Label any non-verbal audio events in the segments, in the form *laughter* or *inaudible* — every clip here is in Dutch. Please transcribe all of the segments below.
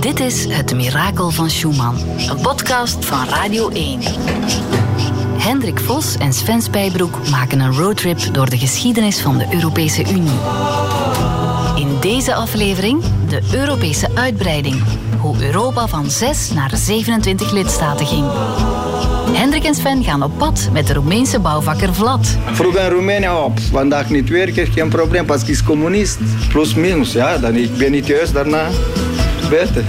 Dit is Het Mirakel van Schumann, een podcast van Radio 1. Hendrik Vos en Sven Spijbroek maken een roadtrip door de geschiedenis van de Europese Unie. In deze aflevering de Europese uitbreiding. Hoe Europa van 6 naar 27 lidstaten ging. Hendrik en Sven gaan op pad met de Roemeense bouwvakker Vlad. Vroeger in Roemenië op, vandaag niet werken, geen probleem, pas is communist. Plus minus, ja, dan ik ben niet juist daarna beter.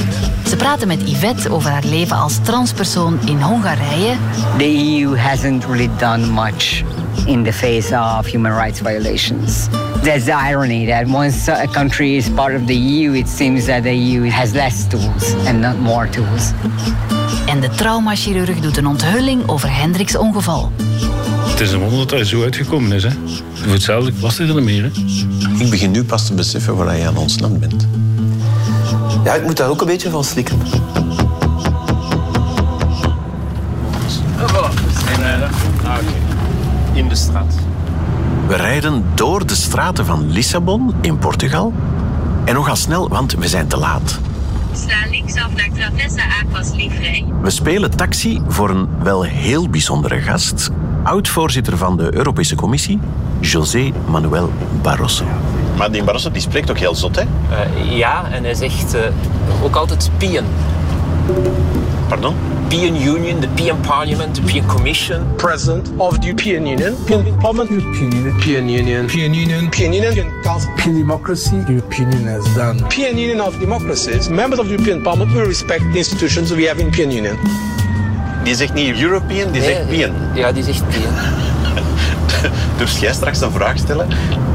Ze praten met Yvette over haar leven als transpersoon in Hongarije. The EU hasn't really done much in the face of human rights violations. There's the irony that once a country is part of the EU, it seems that the EU has less tools and not more tools. En de traumachirurg doet een onthulling over Hendrik's ongeval. Het is een wonder dat hij zo uitgekomen is. Hè. Voor hetzelfde was hij er meer. Hè. Ik begin nu pas te beseffen waar je aan ontsnapt bent. Ja, ik moet daar ook een beetje van slikken. In de straat. We rijden door de straten van Lissabon in Portugal. En nogal snel, want we zijn te laat. Sla linksaf naar Travessa Aquas Livrei. We spelen taxi voor een wel heel bijzondere gast. Oud-voorzitter van de Europese Commissie, José Manuel Barroso. Maar die Barroso die spreekt ook heel zot, hè? Uh, ja, en hij zegt uh, ook altijd PIN. Pardon? European Union, the European Parliament, the European Commission. President of the European Union, European Parliament, European Union, European Union, European Union, European Union, European Council, European democracy, European Union has done. European Union of democracies. Members of the European Parliament will respect the institutions we have in the European Union. Die zegt niet European, die zegt PIN. Ja, die zegt PIN. *laughs* Durf jij straks een vraag stellen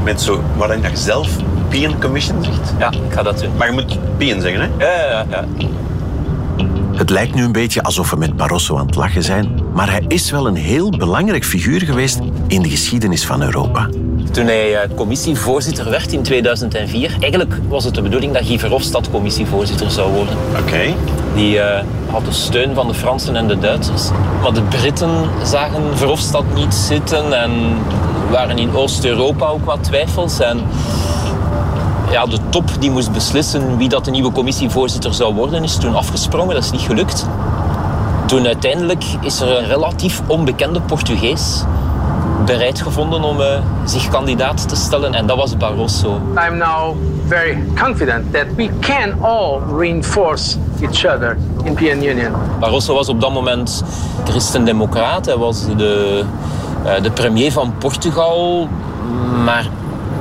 met zo, waarin je zelf PIN Commission zegt? Ja, ik ga dat doen. Maar je moet PIN zeggen, hè? Ja, ja, ja. Het lijkt nu een beetje alsof we met Barroso aan het lachen zijn, maar hij is wel een heel belangrijk figuur geweest in de geschiedenis van Europa. Toen hij eh, commissievoorzitter werd in 2004, eigenlijk was het de bedoeling dat Guy Verhofstadt commissievoorzitter zou worden. Oké. Die eh, had de steun van de Fransen en de Duitsers. Maar de Britten zagen Verhofstadt niet zitten en waren in Oost-Europa ook wat twijfels. En ja, de top die moest beslissen wie dat de nieuwe commissievoorzitter zou worden, is toen afgesprongen. Dat is niet gelukt. Toen uiteindelijk is er een relatief onbekende Portugees bereid gevonden om uh, zich kandidaat te stellen en dat was Barroso. I'm now very confident that we can all reinforce each other in the European Union. Barroso was op dat moment christendemocraat. Hij was de, uh, de premier van Portugal, maar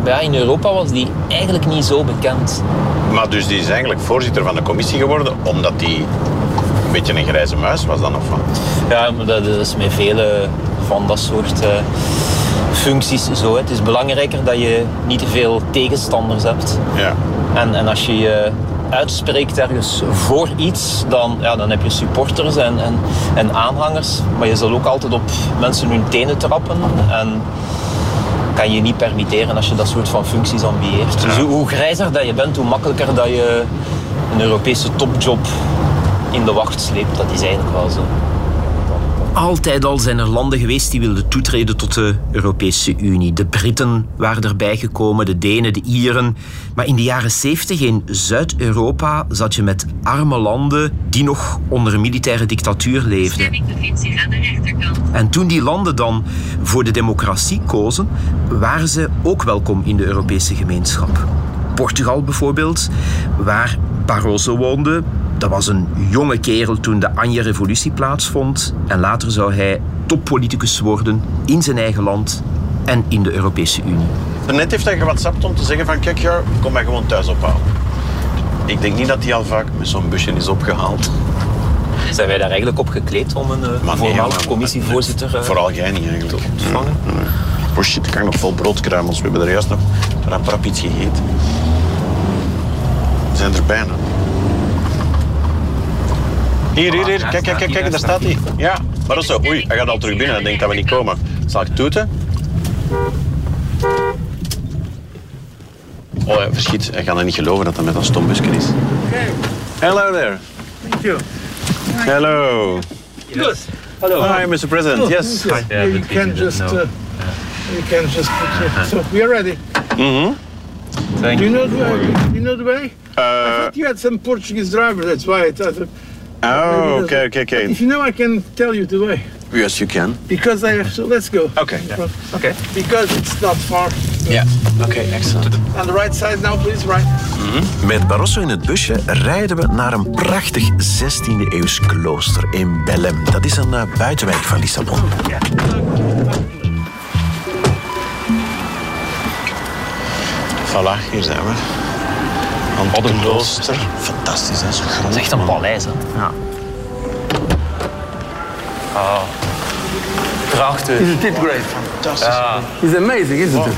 ja, in Europa was die eigenlijk niet zo bekend. Maar dus die is eigenlijk voorzitter van de commissie geworden omdat hij een beetje een grijze muis was dan of wat? Ja, maar dat is met vele van dat soort uh, functies zo. Het is belangrijker dat je niet te veel tegenstanders hebt. Ja. En, en als je je uitspreekt ergens voor iets, dan, ja, dan heb je supporters en, en, en aanhangers. Maar je zal ook altijd op mensen hun tenen trappen. En kan je niet permitteren als je dat soort van functies ambieert. Dus hoe, hoe grijzer dat je bent, hoe makkelijker dat je een Europese topjob in de wacht sleept. Dat is eigenlijk wel zo. Altijd al zijn er landen geweest die wilden toetreden tot de Europese Unie. De Britten waren erbij gekomen, de Denen, de Ieren. Maar in de jaren 70 in Zuid-Europa zat je met arme landen die nog onder een militaire dictatuur leefden. Aan de. En toen die landen dan voor de democratie kozen, waren ze ook welkom in de Europese gemeenschap. Portugal bijvoorbeeld, waar Barroso woonde, dat was een jonge kerel toen de Anje-revolutie plaatsvond. En later zou hij toppoliticus worden in zijn eigen land en in de Europese Unie. Net heeft hij gewhatsappt om te zeggen van kijk, ja, kom mij gewoon thuis ophalen. Ik denk niet dat hij al vaak met zo'n busje is opgehaald. Zijn wij daar eigenlijk op gekleed om een uh, nee, voormalig maar- commissievoorzitter uh, Vooral jij niet eigenlijk. te ontvangen? Nee, nee. Oh shit, ik kan nog vol broodkruimels. We hebben er juist nog rap rap iets gegeten. We zijn er bijna. Hier, hier, hier. Kijk, kijk, kijk, kijk, daar staat hij. Ja, Barroso. Oei, hij gaat al terug binnen. Hij denkt dat we niet komen. Zal ik toeten? Oh, hij verschiet. Hij gaat er niet geloven dat dat met een stombusje is. Hello there. Thank you. Hello. Good. Hello. Hi, Mr. President. Yes. Yes. You can just. Uh, you can just. So we are ready. Mhm. Do you know? Uh, you you know the way? I thought you had some Portuguese driver, that's why I thought. Oh, okay, okay, But okay. if you know, I can tell you the way. Yes, you can. Because I have to, let's go. Okay. Okay. Because it's not far. Yeah. Okay, excellent. On the right side now, please, right. Met Barroso in het busje rijden we naar een prachtig 16e eeuws klooster in Belém. Dat is een eh, buitenwijk van Lissabon. Voilà, hier zijn we. Het klooster. Fantastisch, hè? Zo groot. Het is echt een paleis, hè? Ja. Ah. Prachtig. Is it great? Fantastisch. Ja. It's amazing, isn't it?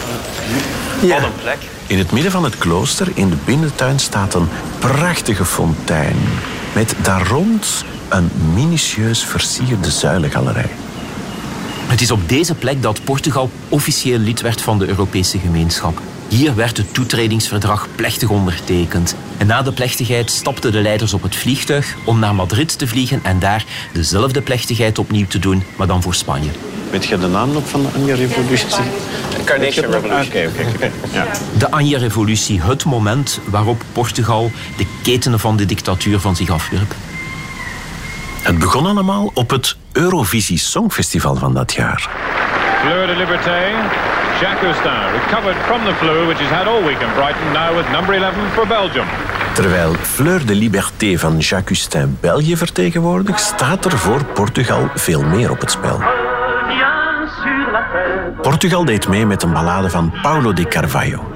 Wat een plek. In het midden van het klooster, in de binnentuin, staat een prachtige fontein. Met daar rond een minutieus versierde zuilengalerij. Het is op deze plek dat Portugal officieel lid werd van de Europese gemeenschap. Hier werd het toetredingsverdrag plechtig ondertekend. En na de plechtigheid stapten de leiders op het vliegtuig om naar Madrid te vliegen en daar dezelfde plechtigheid opnieuw te doen, maar dan voor Spanje. Weet je de naam nog van de Anja Revolutie? Carnation Revolution. Oké, oké, oké. Ja. De Anja-revolutie, het moment waarop Portugal de ketenen van de dictatuur van zich afwierp. Het begon allemaal op het Eurovisie Songfestival van dat jaar. Fleur de Liberté, Jacques Cousteau, recovered from the flu which he's had all week in Brighton, now with number 11 for Belgium. Terwijl Fleur de Liberté van Jacques Cousteau België vertegenwoordigt, staat er voor Portugal veel meer op het spel. Portugal deed mee met een ballade van Paulo de Carvalho.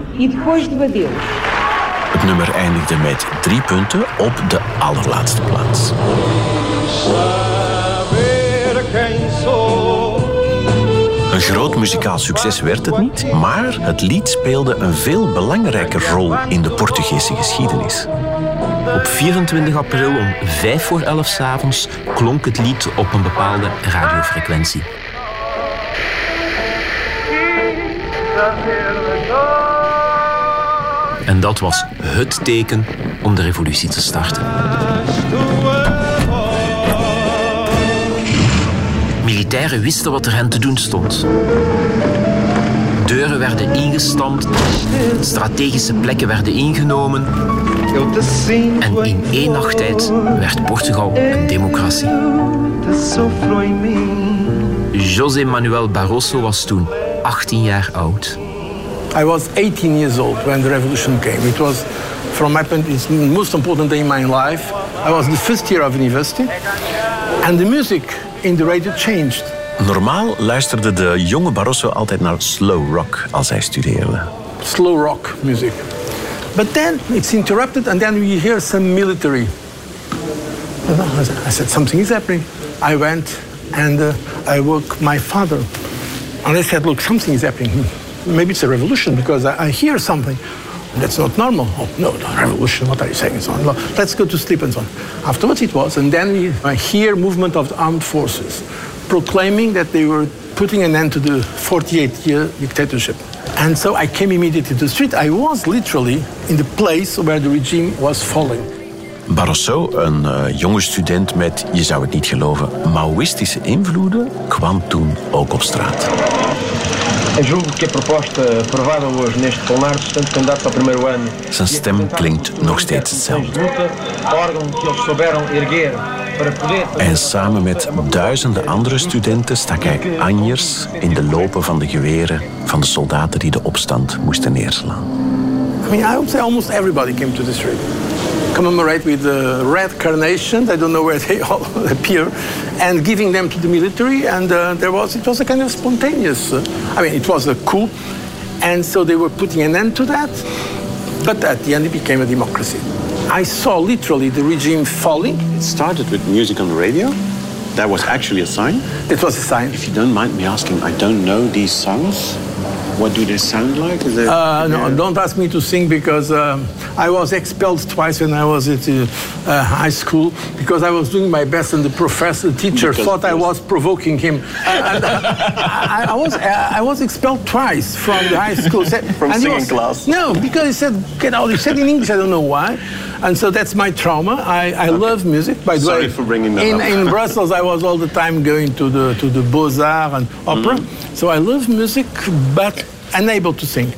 Het nummer eindigde met drie punten op de allerlaatste plaats. Een groot muzikaal succes werd het niet, maar het lied speelde een veel belangrijke rol in de Portugese geschiedenis. Op 24 april om 5 voor 11 s avonds klonk het lied op een bepaalde radiofrequentie. En dat was het teken om de revolutie te starten. Militairen wisten wat er hen te doen stond. Deuren werden ingestampt, strategische plekken werden ingenomen en in één nacht tijd werd Portugal een democratie. José Manuel Barroso was toen 18 jaar oud. I was 18 years old when the revolution came. Was, from my point, it's the most important day in my life. I was the first year of university, and the music in the radio changed. Normaal luisterde de jonge Barroso altijd naar slow rock als hij studeerde. Slow rock music. But then it's interrupted, and then we hear some military. I said, something is happening. I went and uh, I woke my father. And I said, look, something is happening. Maybe it's a revolution because I, I hear something. That's not normal. Oh, no, no, revolution, what are you saying? So. Let's go to sleep and so on. Afterwards it was, and then we hear movement of the armed forces proclaiming that they were putting an end to the 48-year dictatorship. And so I came immediately to the street. I was literally in the place where the regime was falling. Barroso, een eh, jonge student met, je zou het niet geloven, Maoïstische invloeden, kwam toen ook op straat. Julgo que a proposta aprovada hoje neste plenário dos tantos candidatos ao primeiro ano Zijn stem klinkt nog steeds hetzelfde. En samen met duizenden andere studenten stak hij anjers in de lopen van de geweren van de soldaten die de opstand moesten neerslaan. I mean, I would say almost everybody came to the street. Commemorate with the red carnations. I don't know where they all *laughs* appear, and giving them to the military. And uh, there was it was a kind of spontaneous. uh, I mean, it was a coup, and so they were putting an end to that. But at the end, it became a democracy. I saw literally the regime falling. It started with music on the radio. That was actually a sign. It was a sign. If you don't mind me asking, I don't know these songs. What do they sound like? Uh, no, don't ask me to sing because um, I was expelled twice when I was at uh, uh, high school because I was doing my best and the professor, the teacher Because thought I was provoking him. And, uh, I, I was I was expelled twice from the high school. *laughs* From and singing was- class? No, because he said get out. He said in English. I don't know why. And so that's my trauma. I, I love music. By the Sorry way, for bringing that in, up. in *laughs* Brussels, I was all the time going to the to the Beaux Arts and opera. Mm-hmm. So I love music, but unable to sing.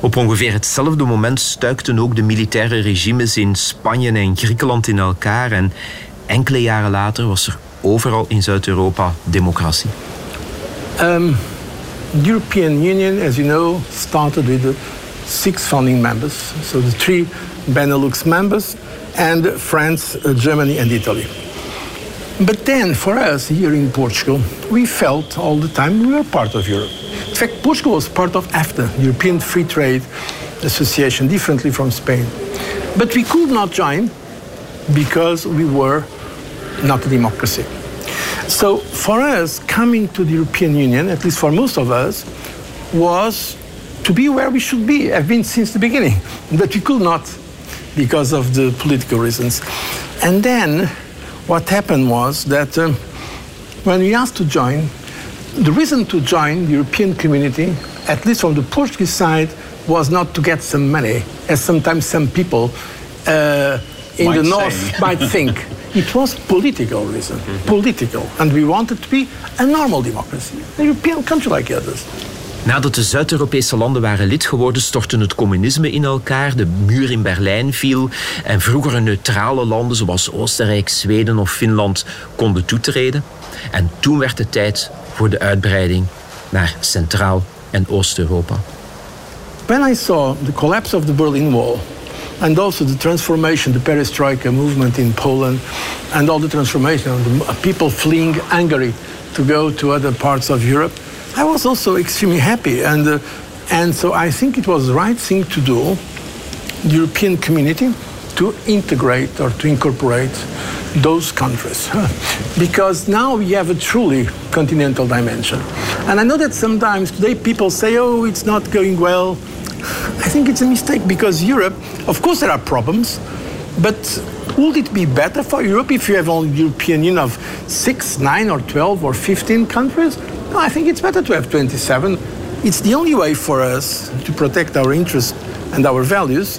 Op ongeveer hetzelfde moment stuikten ook de militaire regimes in Spanje en Griekenland in elkaar en enkele jaren later was er overal in Zuid-Europa democratie. Um, the European Union, as you know, started with the six founding members. So the three Benelux members and France, uh, Germany and Italy. But then for us here in Portugal, we felt all the time we were part of Europe. In fact, Portugal was part of AFTA, European Free Trade Association, differently from Spain. But we could not join because we were not a democracy. So for us, coming to the European Union, at least for most of us, was to be where we should be, have been since the beginning. But we could not because of the political reasons. And then what happened was that um, when we asked to join, the reason to join the European community, at least from the Portuguese side, was not to get some money, as sometimes some people uh, in Might the say. north *laughs* might think. It was political reason, political. And we wanted to be a normal democracy, a European country like others. Nadat de Zuid-Europese landen waren lid geworden, stortte het communisme in elkaar, de muur in Berlijn viel en vroegere neutrale landen zoals Oostenrijk, Zweden of Finland konden toetreden. En toen werd het tijd voor de uitbreiding naar Centraal- en Oost-Europa. When I saw the collapse of the Berlin Wall and also the transformation, the perestroika movement in Poland, and all the transformation of the people fleeing Hungary to go to other parts of Europe, I was also extremely happy. And, uh, and so I think it was the right thing to do, the European community, to integrate or to incorporate those countries. Because now we have a truly continental dimension. And I know that sometimes today people say, oh, it's not going well. I think it's a mistake because Europe, of course, there are problems, but would it be better for Europe if you have only European Union of six, nine, or 12 or 15 countries? No, I think it's better to have 27. It's the only way for us to protect our interests and our values.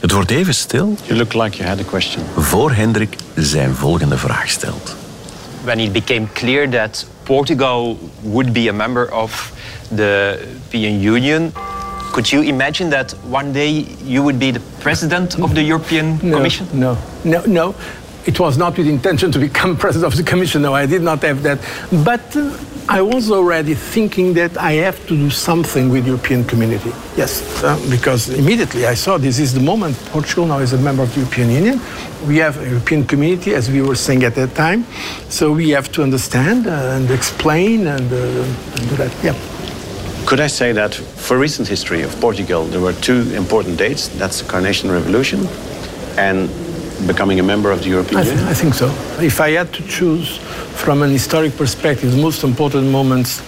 Het wordt even stil You look like you had a question. voor Hendrik zijn volgende vraag stelt. when it became clear that Portugal would be a member of the European Union, could you imagine that one day you would be the president of the European No, Commission? No, no, no. It was not with intention to become *laughs* president of the commission. No, I did not have that. But uh, I was already thinking that I have to do something with European community. Yes, uh, because immediately I saw this is the moment. Portugal now is a member of the European Union. We have a European community, as we were saying at that time. So we have to understand uh, and explain and, uh, and do that. Yeah. Could I say that for recent history of Portugal, there were two important dates. That's the Carnation Revolution and becoming a member of the European I, th- Union. I think so. If I had to choose from an historic perspective the most important moments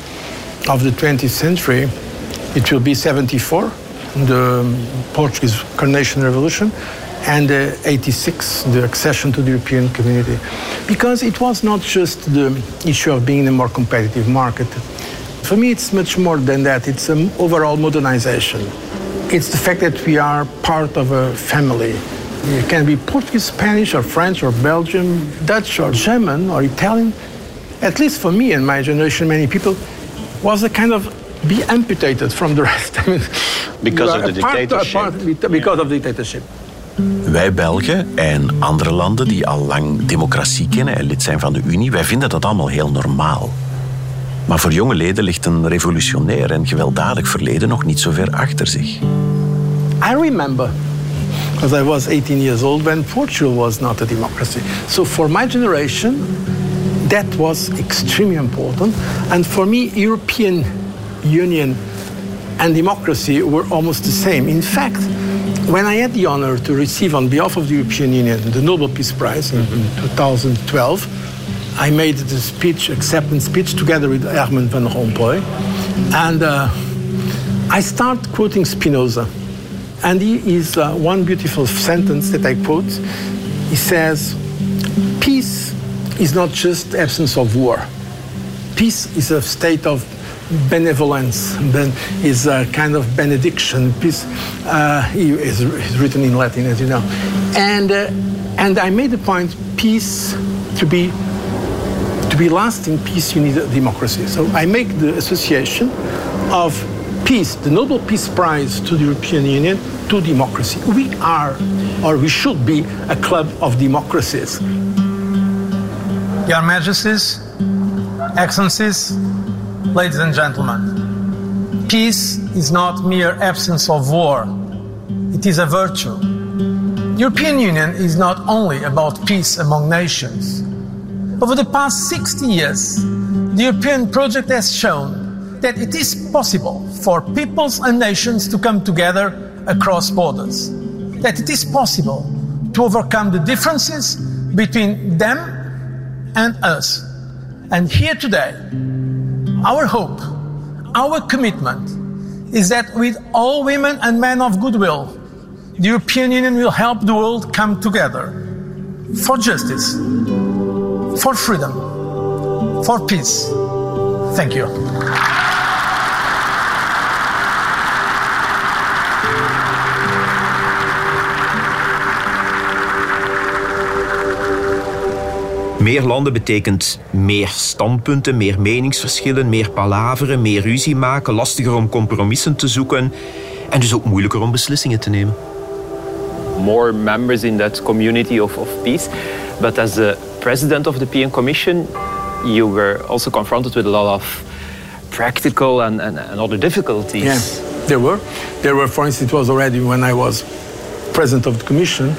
of the 20th century, it will be 74, the Portuguese Carnation Revolution, and uh, 86, the accession to the European community. Because it was not just the issue of being in a more competitive market. For me, it's much more than that. It's an overall modernization. It's the fact that we are part of a family. You can be Portuguese, Spanish, or French, or Belgium, Dutch, or German, or Italian. At least for me and my generation, many people, was a kind of be amputated from the rest. *laughs* I mean, Because of the dictatorship. part- because of dictatorship. Wij Belgen en andere landen die al lang democratie kennen en lid zijn van de Unie, wij vinden dat allemaal heel normaal. Maar voor jonge leden ligt een revolutionair en gewelddadig verleden nog niet zo ver achter zich. I remember, because I was 18 years old, when Portugal was not a democracy. So for my generation, that was extremely important. And for me, European Union and democracy were almost the same. In fact, when I had the honor to receive on behalf of the European Union the Nobel Peace Prize in, in 2012, I made the speech, acceptance speech, together with Herman van Rompuy. And uh, I start quoting Spinoza. And he is uh, one beautiful sentence that I quote. He says, Peace is not just absence of war. Peace is a state of benevolence, ben, is a kind of benediction. Peace uh, is, is written in Latin, as you know. And, uh, and I made the point peace to be be lasting peace, you need a democracy. So I make the association of peace, the Nobel Peace Prize to the European Union, to democracy. We are, or we should be, a club of democracies. Your Majesties, Excellencies, ladies and gentlemen, peace is not mere absence of war. It is a virtue. European Union is not only about peace among nations. Over the past 60 years, the European project has shown that it is possible for peoples and nations to come together across borders. That it is possible to overcome the differences between them and us. And here today, our hope, our commitment is that with all women and men of goodwill, the European Union will help the world come together for justice, for freedom, for peace. Thank you. Meer landen betekent meer standpunten, meer meningsverschillen, meer palaveren, meer ruzie maken, lastiger om compromissen te zoeken en dus ook moeilijker om beslissingen te nemen. More members in that community of, of peace. But as the president of the European Commission, you were also confronted with a lot of practical and, and, and other difficulties. Yeah, there were. There were, for instance, it was already when I was president of the Commission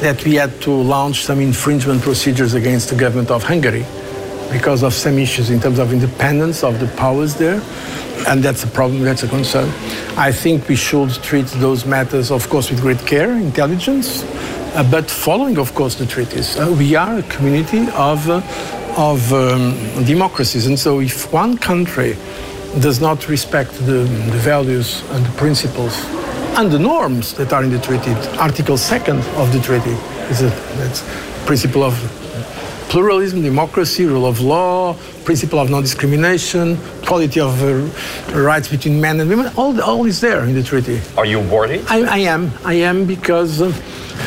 that we had to launch some infringement procedures against the government of Hungary because of some issues in terms of independence of the powers there. And that's a problem, that's a concern. I think we should treat those matters, of course, with great care, intelligence, but following, of course, the treaties. Uh, we are a community of, uh, of um, democracies. And so if one country does not respect the, the values and the principles and the norms that are in the treaty. Article 2nd of the treaty is a that's principle of pluralism, democracy, rule of law, principle of non-discrimination, quality of uh, rights between men and women. All, all is there in the treaty. Are you worried? I, I am. I am because, uh,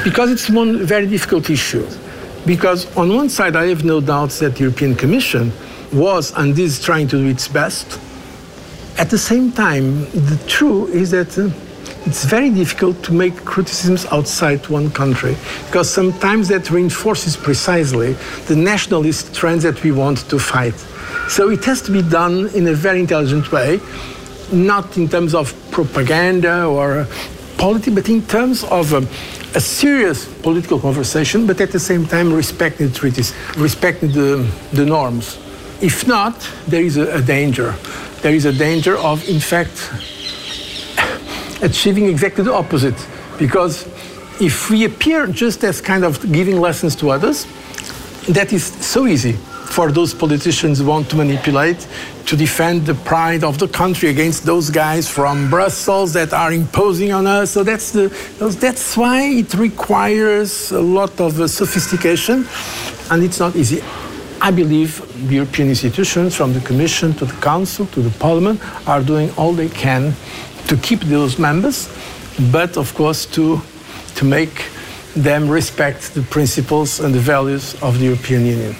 because it's one very difficult issue. Because on one side, I have no doubts that the European Commission was and is trying to do its best. At the same time, the truth is that uh, it's very difficult to make criticisms outside one country because sometimes that reinforces precisely the nationalist trends that we want to fight. So it has to be done in a very intelligent way, not in terms of propaganda or politics, but in terms of um, a serious political conversation, but at the same time respecting the treaties, respecting the, the norms. If not, there is a, a danger. There is a danger of, in fact, achieving exactly the opposite. Because if we appear just as kind of giving lessons to others, that is so easy for those politicians who want to manipulate to defend the pride of the country against those guys from Brussels that are imposing on us. So that's the that's why it requires a lot of uh, sophistication, and it's not easy. I believe the European institutions, from the Commission to the Council to the Parliament, are doing all they can to keep those members, but of course to, to make them respect the principles and the values of the European Union.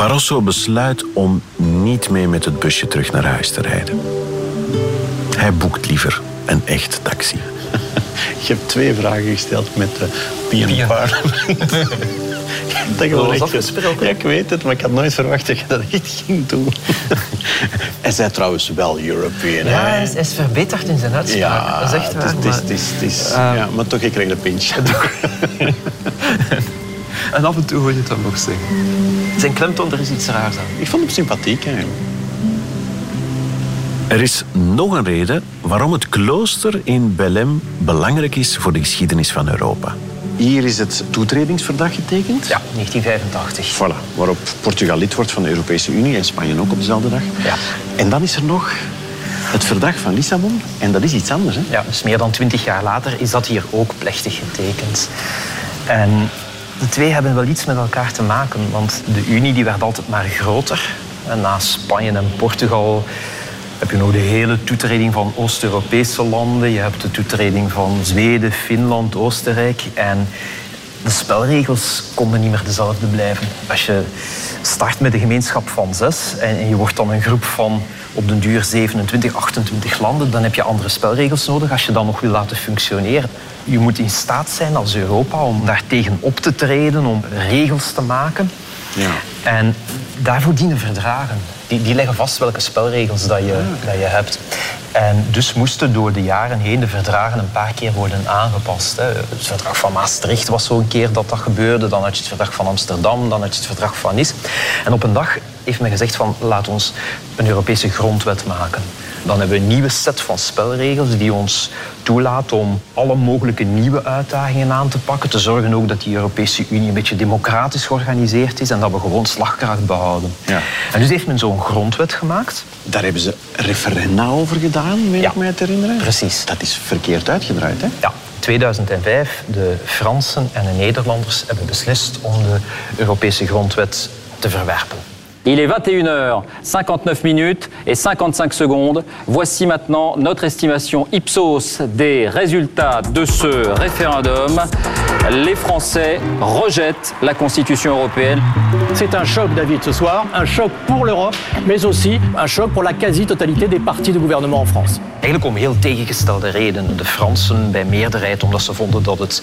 Barroso besluit om niet mee met het busje terug naar huis te rijden. Hij boekt liever een echt taxi. *laughs* Je hebt twee vragen gesteld met de Pian Parliament. dat echt-. Ja, ik weet het, maar ik had nooit verwacht dat je dat echt ging doen. *laughs* Hij zei trouwens wel European. Ja, hij is, hij is verbeterd in zijn uitspraak. Ja, dat is echt waar. het is, maar- het is, het is, Ehm, ja, maar toch, ik kreeg de pinch. *laughs* En af en toe hoor je het dan nog zeggen. Zijn klemtoon, er is iets raars aan. Ik vond hem sympathiek. Hè. Er is nog een reden waarom het klooster in Belém belangrijk is voor de geschiedenis van Europa. Hier is het toetredingsverdrag getekend. Ja, 1985. Voilà, waarop Portugal lid wordt van de Europese Unie en Spanje ook op dezelfde dag. Ja. En dan is er nog het verdrag van Lissabon. En dat is iets anders. Hè? Ja, dus meer dan twintig jaar later is dat hier ook plechtig getekend. En de twee hebben wel iets met elkaar te maken, want de Unie die werd altijd maar groter. En na Spanje en Portugal heb je nog de hele toetreding van Oost-Europese landen. Je hebt de toetreding van Zweden, Finland, Oostenrijk. En de spelregels konden niet meer dezelfde blijven. Als je start met een gemeenschap van zes en je wordt dan een groep van op den duur 27, 28 landen, dan heb je andere spelregels nodig als je dat nog wil laten functioneren. Je moet in staat zijn als Europa om daar tegen op te treden, om regels te maken. Ja. En daarvoor dienen verdragen. Die, die leggen vast welke spelregels dat je, dat je hebt. En dus moesten door de jaren heen de verdragen een paar keer worden aangepast. Hè. Het verdrag van Maastricht was zo een keer dat dat gebeurde. Dan had je het verdrag van Amsterdam, dan had je het verdrag van Nice. En op een dag heeft men gezegd van laat ons een Europese grondwet maken. Dan hebben we een nieuwe set van spelregels die ons toelaat om alle mogelijke nieuwe uitdagingen aan te pakken. Te zorgen ook dat die Europese Unie een beetje democratisch georganiseerd is en dat we gewoon slagkracht behouden. Ja. En dus heeft men zo'n grondwet gemaakt. Daar hebben ze referenda over gedaan, meen Ja. ik mij te herinneren. Precies. Dat is verkeerd uitgedraaid, hè? Ja, 2005, de Fransen en de Nederlanders hebben beslist om de Europese grondwet te verwerpen. Il est 21h, 59 minutes et 55 secondes. Voici maintenant notre estimation Ipsos des résultats de ce référendum. Les Français rejettent la Constitution européenne. C'est un choc, David, ce soir. Un choc pour l'Europe, mais aussi un choc pour la quasi-totalité des partis de gouvernement en France. Eigenlijk om heel tegengestelde redenen. De Fransen bij meerderheid omdat ze vonden dat het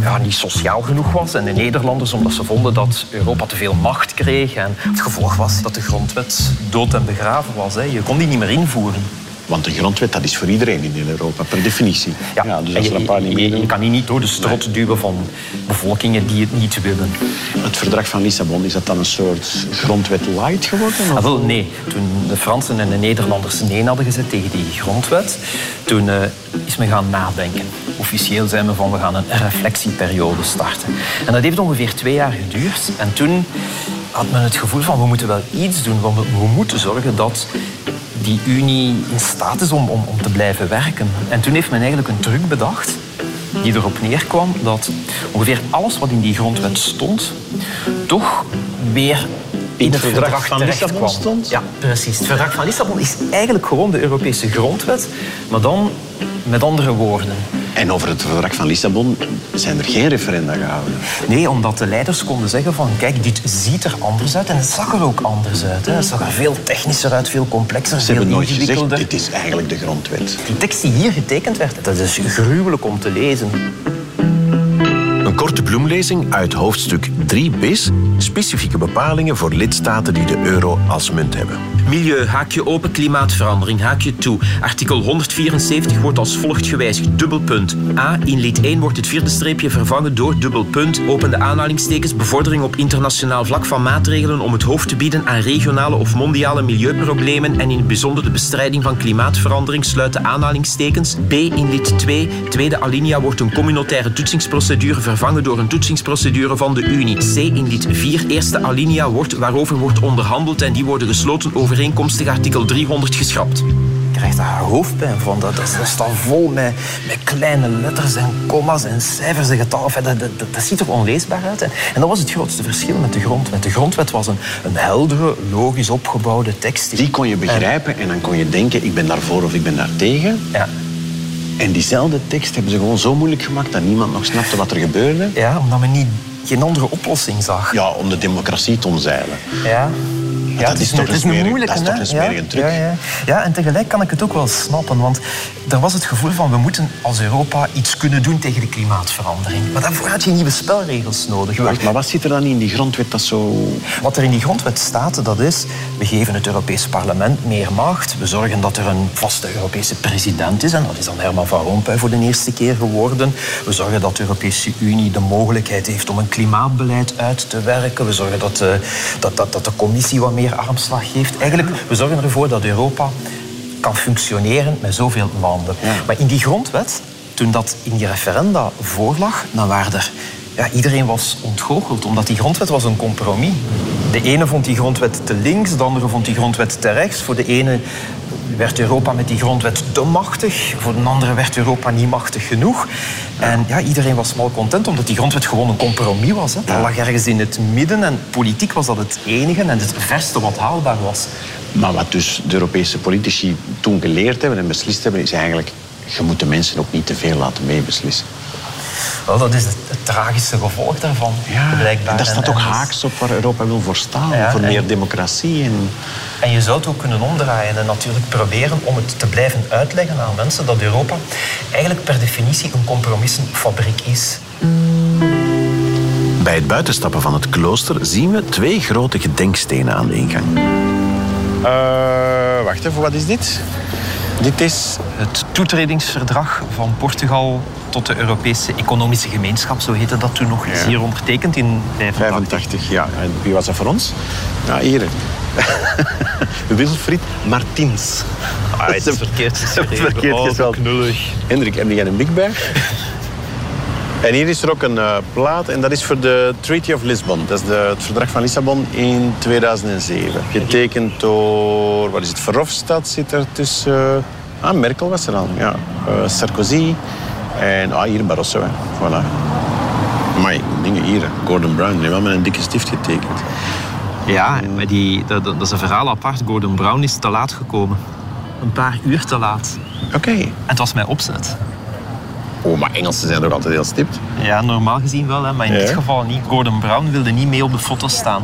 ja, niet sociaal genoeg was. En de Nederlanders omdat ze vonden dat Europa te veel macht kreeg. En het gevolg was dat de grondwet dood en begraven was. Hè. Je kon die niet meer invoeren. Want de grondwet dat is voor iedereen in heel Europa, per definitie. Ja, dus als je, er een paar niet je- meedoen... je kan die niet door de strot duwen van bevolkingen die het niet willen. Het verdrag van Lissabon, is dat dan een soort grondwet light geworden? of? Ah, wel, nee. Toen de Fransen en de Nederlanders nee hadden gezet tegen die grondwet, toen eh, is men gaan nadenken. Officieel zijn we van we gaan een reflectieperiode starten. En dat heeft ongeveer twee jaar geduurd. En toen had men het gevoel van we moeten wel iets doen. Want we, we moeten zorgen dat die Unie in staat is om, om, om te blijven werken. En toen heeft men eigenlijk een truc bedacht die erop neerkwam dat ongeveer alles wat in die grondwet stond, toch weer in het verdrag, van Lissabon stond? Ja, precies. Het verdrag van Lissabon is eigenlijk gewoon de Europese grondwet, maar dan met andere woorden. En over het verdrag van Lissabon zijn er geen referenda gehouden. Nee, omdat de leiders konden zeggen van kijk, dit ziet er anders uit en het zag er ook anders uit. Hè. Het zag er veel technischer uit, veel complexer, Ze veel hebben nooit gezegd, ingewikkelder. dit is eigenlijk de grondwet. Die tekst die hier getekend werd, dat is gruwelijk om te lezen. Een korte bloemlezing uit hoofdstuk 3 bis, specifieke bepalingen voor lidstaten die de euro als munt hebben. Milieu, haakje open, klimaatverandering, haakje toe. Artikel 174 wordt als volgt gewijzigd. Dubbelpunt. A. In lid 1 wordt het vierde streepje vervangen door dubbelpunt. Open de aanhalingstekens. Bevordering op internationaal vlak van maatregelen om het hoofd te bieden aan regionale of mondiale milieuproblemen en in het bijzonder de bestrijding van klimaatverandering. Sluit de aanhalingstekens. B. In lid 2, tweede alinea, wordt een communautaire toetsingsprocedure vervangen door een toetsingsprocedure van de Unie. C. In lid 4, eerste alinea, wordt, waarover wordt onderhandeld en die worden gesloten overeenkomstig artikel 300 geschrapt. Je krijgt daar hoofdpijn van. Dat, dat, dat staat vol met, met kleine letters en commas en cijfers en getallen. Enfin, dat, dat, dat ziet er onleesbaar uit. En, en dat was het grootste verschil met de grondwet. De grondwet was een, een heldere, logisch opgebouwde tekst. Die kon je begrijpen en dan kon je denken, ik ben daarvoor of ik ben daar tegen. Ja. En diezelfde tekst hebben ze gewoon zo moeilijk gemaakt dat niemand nog snapte wat er gebeurde. Ja, omdat men niet, geen andere oplossing zag. Ja, om de democratie te omzeilen. Ja. Ja, dat is toch het een is moeilijke, dat is toch een ja, truc. Ja, ja. ja, en tegelijk kan ik het ook wel snappen. Want er was het gevoel van we moeten als Europa iets kunnen doen tegen de klimaatverandering. Maar daarvoor had je nieuwe spelregels nodig. Wacht, maar wat zit er dan in die grondwet dat zo... Wat er in die grondwet staat, dat is... we geven het Europees Parlement meer macht. We zorgen dat er een vaste Europese president is. En dat is dan Herman Van Rompuy voor de eerste keer geworden. We zorgen dat de Europese Unie de mogelijkheid heeft om een klimaatbeleid uit te werken. We zorgen dat de, dat, dat, dat de commissie wat meer armslag geeft. Eigenlijk, we zorgen ervoor dat Europa kan functioneren met zoveel landen. Maar in die grondwet, toen dat in die referenda voorlag, dan waren er... Ja, iedereen was ontgoocheld, omdat die grondwet was een compromis. De ene vond die grondwet te links, de andere vond die grondwet te rechts. Voor de ene werd Europa met die grondwet te machtig, voor de andere werd Europa niet machtig genoeg. En ja, iedereen was mal content, omdat die grondwet gewoon een compromis was. Hè. Dat lag ergens in het midden en politiek was dat het enige en het verste wat haalbaar was. Maar wat dus de Europese politici toen geleerd hebben en beslist hebben, is eigenlijk... Je moet de mensen ook niet te veel laten meebeslissen. Wel, dat is het, het tragische gevolg daarvan, blijkbaar. En dat staat En- ook en- haaks op waar Europa wil voor staan. Ja, voor en- meer democratie. En... En je zou het ook kunnen omdraaien en natuurlijk proberen om het te blijven uitleggen aan mensen dat Europa eigenlijk per definitie een compromissenfabriek is. Bij het buitenstappen van het klooster zien we twee grote gedenkstenen aan de ingang. Eh, wacht even, wat is dit? Dit is Het toetredingsverdrag van Portugal tot de Europese Economische Gemeenschap, zo heette dat toen nog, is hier ondertekend in 85. 85, ja. En wie was dat voor ons? Ja, hier. *laughs* Wilfried Martins. Ah, het is *laughs* verkeerd geschreven. Verkeerd Oh, knullig. Hendrik, heb jij een blik bij? En hier is er ook een eh, plaat en dat is voor de Treaty of Lisbon. Dat is de, het verdrag van Lissabon in 2007. Getekend door, wat is het, Verhofstadt zit er tussen. Ah, Merkel was er al, ja. Eh, Sarkozy en ah, hier Barroso, hè. Voilà. Maar dingen hier, Gordon Brown, die heeft wel met een dikke stift getekend. Ja, maar die, dat, dat is een verhaal apart. Gordon Brown is te laat gekomen. Een paar uur te laat. Oké. En het was mijn opzet. Oh, maar Engelsen zijn toch altijd heel stipt? Ja, normaal gezien wel, hè, maar in Ja. dit geval niet. Gordon Brown wilde niet mee op de foto staan.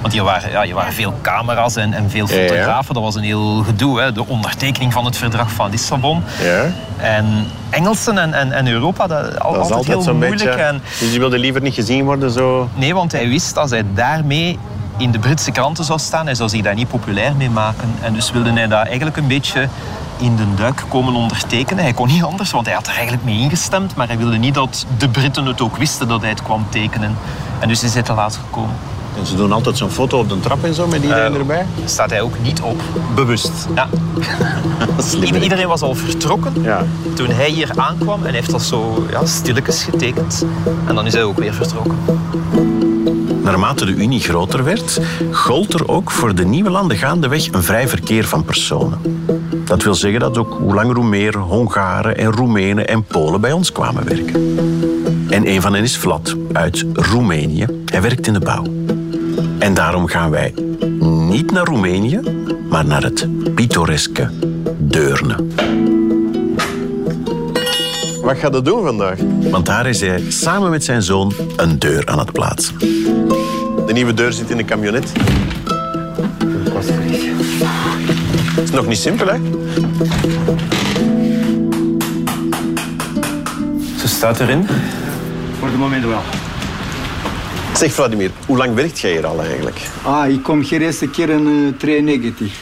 Want hier waren, ja, hier waren veel camera's en, en veel fotografen. Dat was een heel gedoe. Hè. De ondertekening van het verdrag van Lissabon. Ja. En Engelsen en, en, en Europa, dat, Dat is altijd, altijd heel moeilijk. beetje... En, Dus die wilde liever niet gezien worden, zo... nee, want hij wist als hij daarmee in de Britse kranten zou staan, hij zou zich daar niet populair mee maken. En dus wilde hij dat eigenlijk een beetje in de duik komen ondertekenen. Hij kon niet anders, want hij had er eigenlijk mee ingestemd. Maar hij wilde niet dat de Britten het ook wisten dat hij het kwam tekenen. En dus is hij te laat gekomen. En ze doen altijd zo'n foto op de trap en zo, met iedereen Eh, erbij. Staat hij ook niet op. Bewust. Ja. *laughs* Slim, Iedereen was al vertrokken Ja. toen hij hier aankwam. En heeft dat zo ja, stilletjes getekend. En dan is hij ook weer vertrokken. Naarmate de Unie groter werd, gold er ook voor de nieuwe landen gaandeweg een vrij verkeer van personen. Dat wil zeggen dat ook hoe langer hoe meer Hongaren en Roemenen en Polen bij ons kwamen werken. En een van hen is Vlad uit Roemenië. Hij werkt in de bouw. En daarom gaan wij niet naar Roemenië, maar naar het pittoreske Deurne. Wat gaat dat doen vandaag? Want daar is hij samen met zijn zoon een deur aan het plaatsen. De nieuwe deur zit in de camionet. Het is nog niet simpel, hè? Ze staat erin. Voor het moment wel. Zeg Vladimir, hoe lang werkt jij hier al eigenlijk? Ah, ik kom hier eerste keer in uh, 93.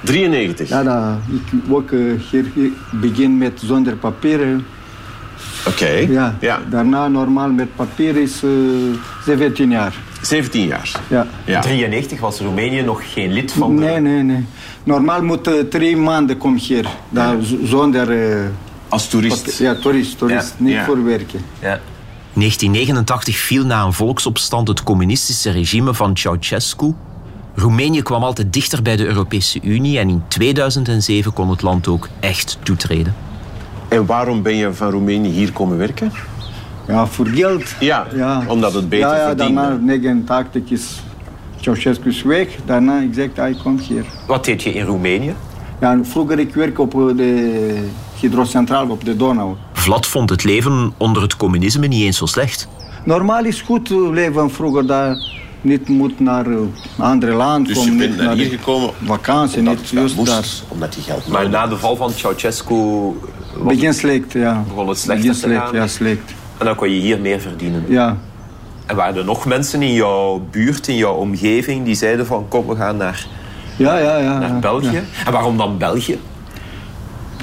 93? Ja, da, ik ook uh, hier begin met zonder papieren. Oké. Ja. Ja. Daarna normaal met papier is uh, 17 jaar. 17 jaar? Ja. Ja. 93 was Roemenië nog geen lid van de... Nee, nee, nee. Normaal moet uh, drie maanden komen hier. Zonder... uh, Als toerist? Ja, toerist. toerist. Ja. Niet Ja. voor werken. Ja. 1989 viel na een volksopstand het communistische regime van Ceausescu. Roemenië kwam altijd dichter bij de Europese Unie en in 2007 kon het land ook echt toetreden. En waarom ben je van Roemenië hier komen werken? Ja, voor geld. Ja, Ja. omdat het beter ja, ja, verdiende. daarna 89 is Ceausescu is weg. Daarna ik zeg, hij komt hier. Wat deed je in Roemenië? Ja, vroeger ik werk op uh, de hydrocentrale op de Donau. Vlad vond het leven onder het communisme niet eens zo slecht. Normaal is goed uh, leven vroeger daar niet moet naar een andere land Dus komen, je bent niet naar hier gekomen vakantie, omdat niet juist moest, daar. omdat je geld Maar na de val van Ceausescu Begin slecht, ja. begon het slechter Begin te slecht, gaan. ja, slecht. En dan kon je hier meer verdienen. Ja. En waren er nog mensen in jouw buurt, in jouw omgeving, die zeiden van kom, we gaan naar, Ja, ja, ja. naar ja, België? ja. En waarom dan België?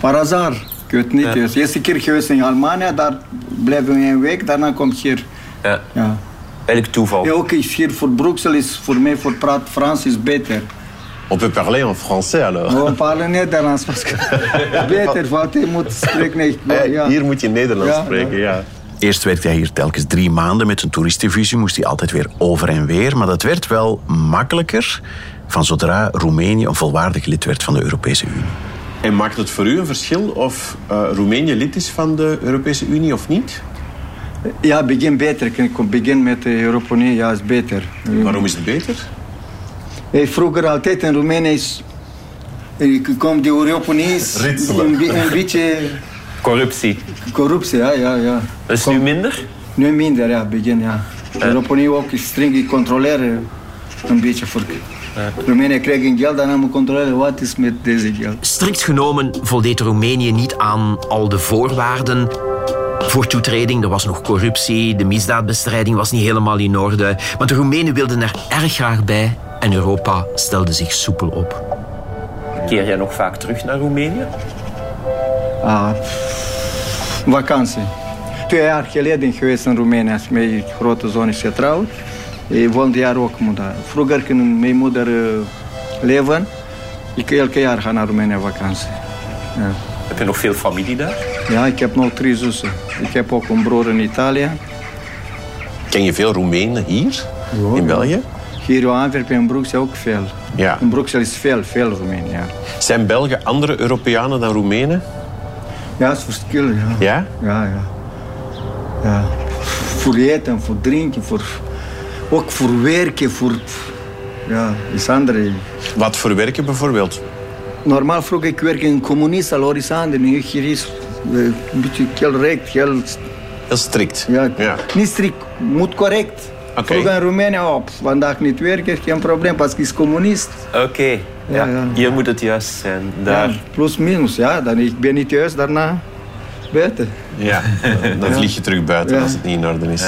Par hasard. Ik weet niet. Ja. De eerste keer geweest in Almania, daar blijven we een week, daarna kom ik hier. Ja. Ja. Eigenlijk toeval. Ja, ook is hier voor Brussel is voor mij voor praat Frans is beter. On peut parler en français alors. We parlen Nederlands. parce que- *laughs* beter, want je moet spreken. niet. Eh, Ja. Hier moet je Nederlands Ja, spreken, ja. Eerst werkte hij hier telkens drie maanden. Met zijn toeristenvisie moest hij altijd weer over en weer. Maar dat werd wel makkelijker van zodra Roemenië een volwaardig lid werd van de Europese Unie. En maakt het voor u een verschil of eh, Roemenië lid is van de Europese Unie of niet? Ja, begin beter. Ik begin met de Europa Unie, ja, is beter. Waarom is het beter? Hey, vroeger altijd in Roemenië is... Ik kom de Europa Unie een, een beetje Corruptie. corruptie, ja, ja, ja. Dat is nu minder? Nu minder, ja, begin, ja. De Europa Unie ook streng controleren een beetje voor... Roemenië krijgt geld, dan moet controleren wat is met deze geld. Strikt genomen voldeed Roemenië niet aan al de voorwaarden voor toetreding. Er was nog corruptie, de misdaadbestrijding was niet helemaal in orde. Maar de Roemenen wilden er erg graag bij en Europa stelde zich soepel op. Keer jij nog vaak terug naar Roemenië? Ah, vakantie. Twee jaar geleden geweest in Roemenië, met mijn grote zoon is getrouwd. Ik woonde jaar ook moeder. Vroeger toen mijn moeder leven, ik elke jaar ga naar Roemenië vakantie. Ja. Heb je nog veel familie daar? ja, ik heb nog drie zussen. Ik heb ook een broer in Italië. Ken je veel Roemenen hier? In België? Hier in Antwerpen en Bruxelles ook veel. Ja. In Bruxelles is veel, veel Roemenen, ja. Zijn Belgen andere Europeanen dan Roemenen? Ja, het is verschil, ja. Ja? Ja, ja. ja. Voor eten, voor drinken, voor... ook voor werken, voor... Ja, is andere. Wat voor werken bijvoorbeeld? Normaal vroeger ik werk in communist, al is anders. Nu hier is eh, een beetje heel recht, heel... Heel strikt. Ja, niet strikt, moet correct. Oké. Vroeger in Roemenië, op, vandaag niet werken, geen probleem, pas is communist. Oké. Ja, Ja, ja. Hier moet het juist zijn. Daar. Ja, plus minus, ja. Dan ik ben niet thuis, daarna buiten. Ja, *laughs* dan Ja. vlieg je terug buiten Ja. als het niet in orde is.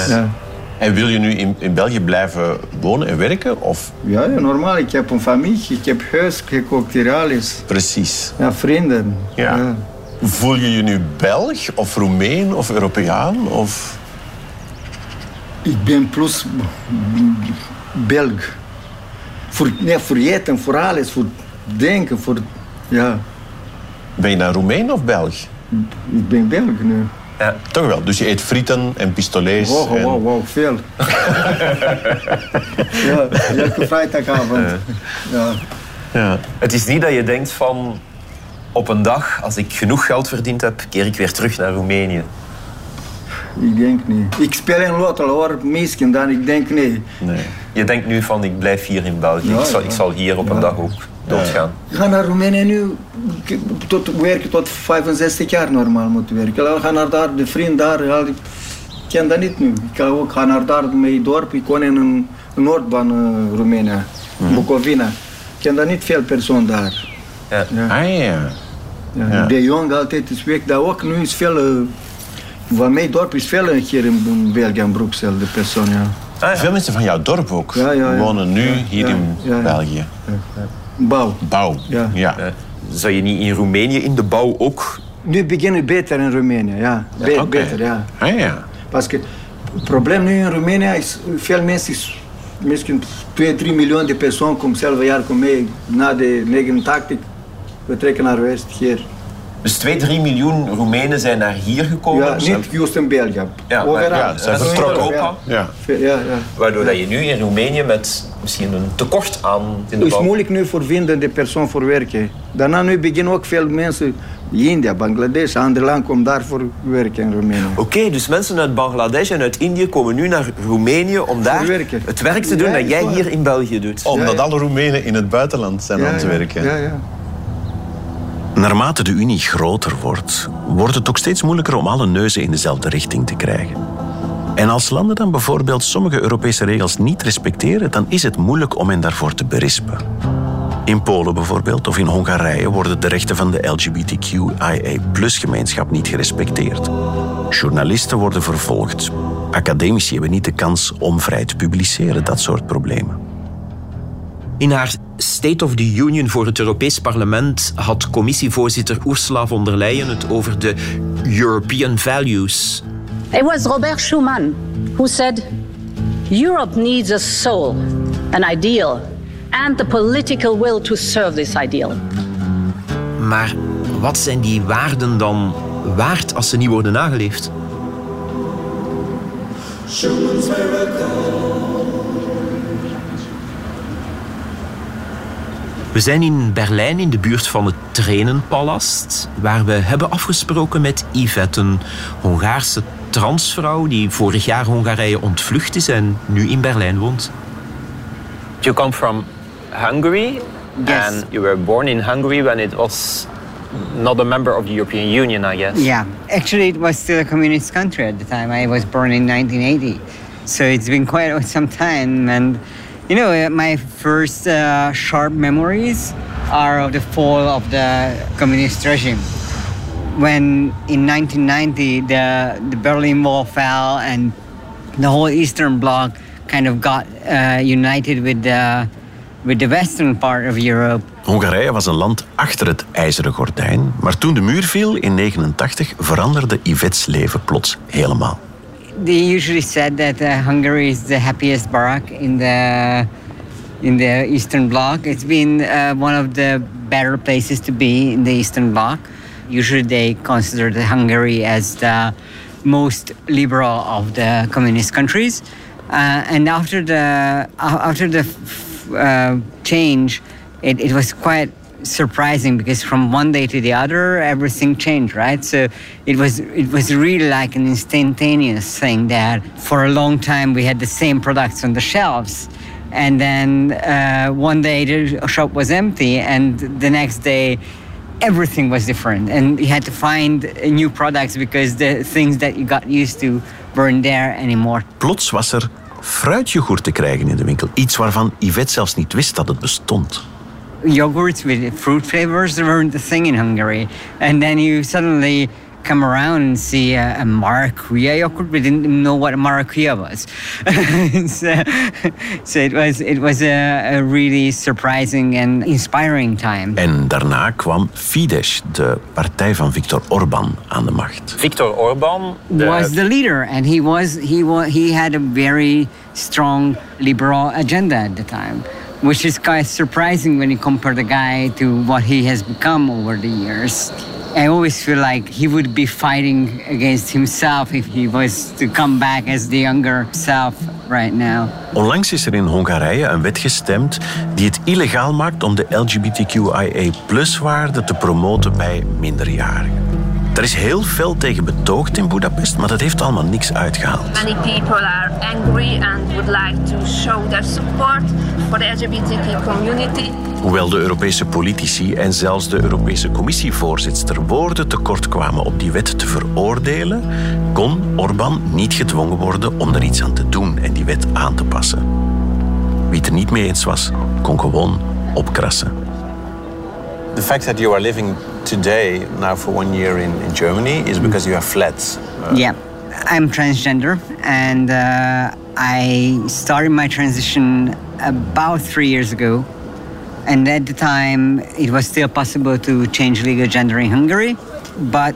En wil je nu in, in België blijven wonen en werken? Of? Ja, ja, normaal. Ik heb een familie, ik heb huis, ik heb ook hier alles. Precies. Ja, vrienden. Ja. Voel je je nu Belg of Roemeen of Europeaan? Of... Ik ben plus Belg. Voor, nee, voor eten, voor alles, voor denken, voor... Ja, Ben je nou Roemeen of Belg? ik ben Belg nu. Ja. Toch wel. Dus je eet frieten en pistolets. Wow, en... wow, wow, veel. *laughs* ja, elke vrijdagavond. Ja. Ja. Het is niet dat je denkt van... Op een dag, als ik genoeg geld verdiend heb, keer ik weer terug naar Roemenië. Ik denk niet. Ik speel in Lotto hoor, misschien dan ik denk nee. Nee. Je denkt nu van, ik blijf hier in België. Ja, ik, zal, ja. ik zal hier op een dag ook doodgaan. Ik ga naar Roemenië nu, tot, werken tot 65 jaar normaal moet werken. Ik ga naar daar, de vriend daar, ik ken dat niet nu. Ik ga ook gaan naar daar, mijn dorp, ik woon in een Noordbaan, uh, Roemenië, Bucovina. Ik ken daar niet veel personen daar. Ja. Ah ja. Ja, Ja. De jong altijd is weg, daar ook nu is veel, uh, van mijn dorp is veel hier in, België en Bruxelles, de persoon, ja. Veel mensen van jouw dorp ook Ja, ja, ja. wonen nu hier Ja, in ja, ja. België. Bouw. Bouw. Ja. Ja. Eh, Zou je niet in Roemenië in de bouw ook... Nu beginnen we beter in Roemenië, ja. Be-. Beter, ja. Ah ja. Parce que het probleem nu in Roemenië is, veel mensen, is, misschien 2, 3 miljoen de personen komen zelf jaar komen mee na de 89. We trekken naar West hier. Dus 2, 3 miljoen Roemenen zijn naar hier gekomen. Ja, niet juist in België. Ja, maar- ja, ze vertrokken. Europa. Ja. Ja, ja. Waardoor dat je nu in Roemenië met misschien een tekort aan in de Het is moeilijk nu voor vinden de persoon voor werken. Daarna nu beginnen ook veel mensen, India, Bangladesh, andere landen komen daar voor werken in Roemenië. Oké, dus mensen uit Bangladesh en uit Indië komen nu naar Roemenië om daar werken. het werk te doen Ja, dat jij waar. hier in België doet. Omdat alle Roemenen in het buitenland zijn aan het werken. Ja, ja. Naarmate de Unie groter wordt, wordt het ook steeds moeilijker om alle neuzen in dezelfde richting te krijgen. En als landen dan bijvoorbeeld sommige Europese regels niet respecteren, dan is het moeilijk om hen daarvoor te berispen. In Polen bijvoorbeeld of in Hongarije worden de rechten van de LGBTQIA-gemeenschap niet gerespecteerd. Journalisten worden vervolgd. Academici hebben niet de kans om vrij te publiceren, dat soort problemen. In haar State of the Union voor het Europees Parlement had commissievoorzitter Ursula von der Leyen het over de European values. It was Robert Schuman who said Europe needs a soul, an ideal, and the political will to serve this ideal. Maar wat zijn die waarden dan waard als ze niet worden nageleefd? We zijn in Berlijn in de buurt van het Trenenpalast, waar we hebben afgesproken met Yvette, een Hongaarse transvrouw die vorig jaar Hongarije ontvlucht is en nu in Berlijn woont. You come from Hungary, Yes. and you were born in Hungary when it was not a member of the European Union, I guess. Yeah, actually, it was still a communist country at the time. I was born in 1980, so it's been quite *laughs* some time. And you know, uh, my first uh, sharp memories are of the fall of the communist regime. When in 1990 the the Berlin Wall fell and the whole Eastern Bloc kind of got uh, united with the with the western part of Europe. Hongarije was een land achter het ijzeren gordijn, maar toen de muur viel in 89 veranderde Yvette's leven plots helemaal. They usually said that uh, Hungary is the happiest barak in the in the Eastern Bloc. It's been uh, one of the better places to be in the Eastern Bloc. Usually, they consider Hungary as the most liberal of the communist countries. Uh, and after the after the f- uh, change, it, it was quite surprising because from one day to the other everything changed right so it was it was really like an instantaneous thing that for a long time we had the same products on the shelves and then uh, one day the shop was empty and the next day everything was different and you had to find new products because the things that you got used to weren't there anymore Plots was er fruityoghurt te krijgen in de winkel. Iets waarvan Yvette zelfs niet wist dat het bestond. Yogurts with fruit flavors weren't the thing in Hungary. And then you suddenly come around and see a, a maracuja yogurt. We didn't know what a maracuja was. *laughs* so, so it was it was a, a really surprising and inspiring time. En daarna kwam Fidesz, de partij van Viktor Orbán, aan de macht. Viktor Orban was the leader, and he was he was he had a very strong liberal agenda at the time, which is quite surprising when you compare the guy to what he has become over the years. I always feel like he would be fighting against himself if he was to come back as the younger self right now. Onlangs is er in Hongarije een wet gestemd die het illegaal maakt om de LGBTQIA-waarde te promoten bij minderjarigen. Er is heel veel tegen betoogd in Budapest, maar dat heeft allemaal niks uitgehaald. Many people are angry and would like to show their support for the LGBTQ community. Hoewel de Europese politici en zelfs de Europese Commissievoorzitter woorden tekort kwamen op die wet te veroordelen, kon Orbán niet gedwongen worden om er iets aan te doen en die wet aan te passen. Wie het er niet mee eens was, kon gewoon opkrassen. The fact that you are living today, now for one year in, in Germany, is because you have fled. Uh, yeah, I'm transgender, and uh, I started my transition about three years ago. And at the time, it was still possible to change legal gender in Hungary, but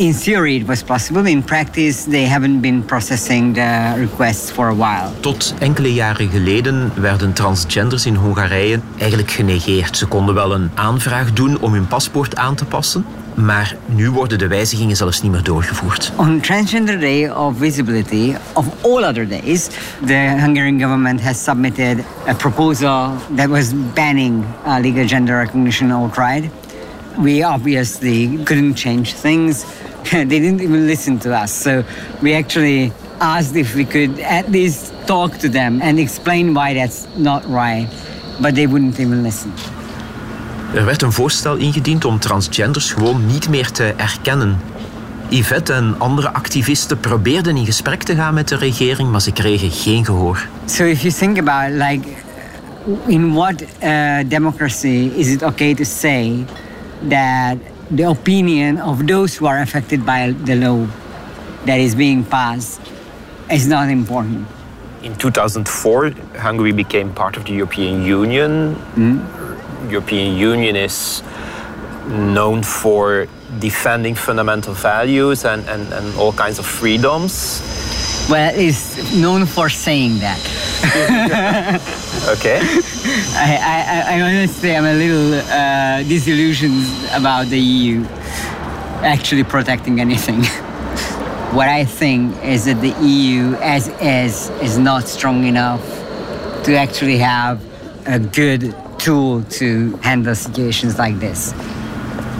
in theory it was possible. In practice, they haven't been processing the requests for a while. Tot enkele jaren geleden werden transgenders in Hongarije eigenlijk genegeerd. Ze konden wel een aanvraag doen om hun paspoort aan te passen, maar nu worden de wijzigingen zelfs niet meer doorgevoerd. On Transgender Day of Visibility, of all other days, the Hungarian government has submitted a proposal that was banning uh, legal gender recognition outright. We obviously couldn't change things. *laughs* they didn't even listen to us. So we actually asked if we could at least talk to them and explain why that's not right. But they wouldn't even listen. Er werd een voorstel ingediend om transgenders gewoon niet meer te erkennen. Yvette en andere activisten probeerden in gesprek te gaan met de regering, maar ze kregen geen gehoor. So if you think about like in what uh, democracy is it okay to say that the opinion of those who are affected by the law that is being passed is not important? In 2004, Hungary became part of the European Union. Hmm? European Union is known for defending fundamental values and, and, and all kinds of freedoms. Well, it's known for saying that. *laughs* Okay. *laughs* I, I, I honestly am a little uh, disillusioned about the EU actually protecting anything. *laughs* what I think is that the EU, as is, is not strong enough to actually have a good tool to handle situations like this.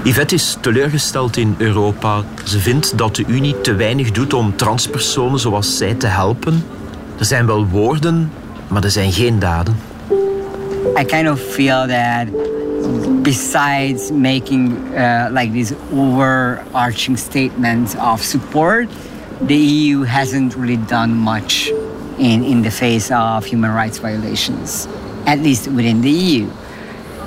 Yvette is teleurgesteld in Europa. Ze vindt dat de Unie te weinig doet om transpersonen zoals zij te helpen. Er zijn wel woorden, maar er zijn geen daden. I kind of feel that besides making uh, like these overarching statements of support, the EU hasn't really done much in, in the face of human rights violations, at least within the EU.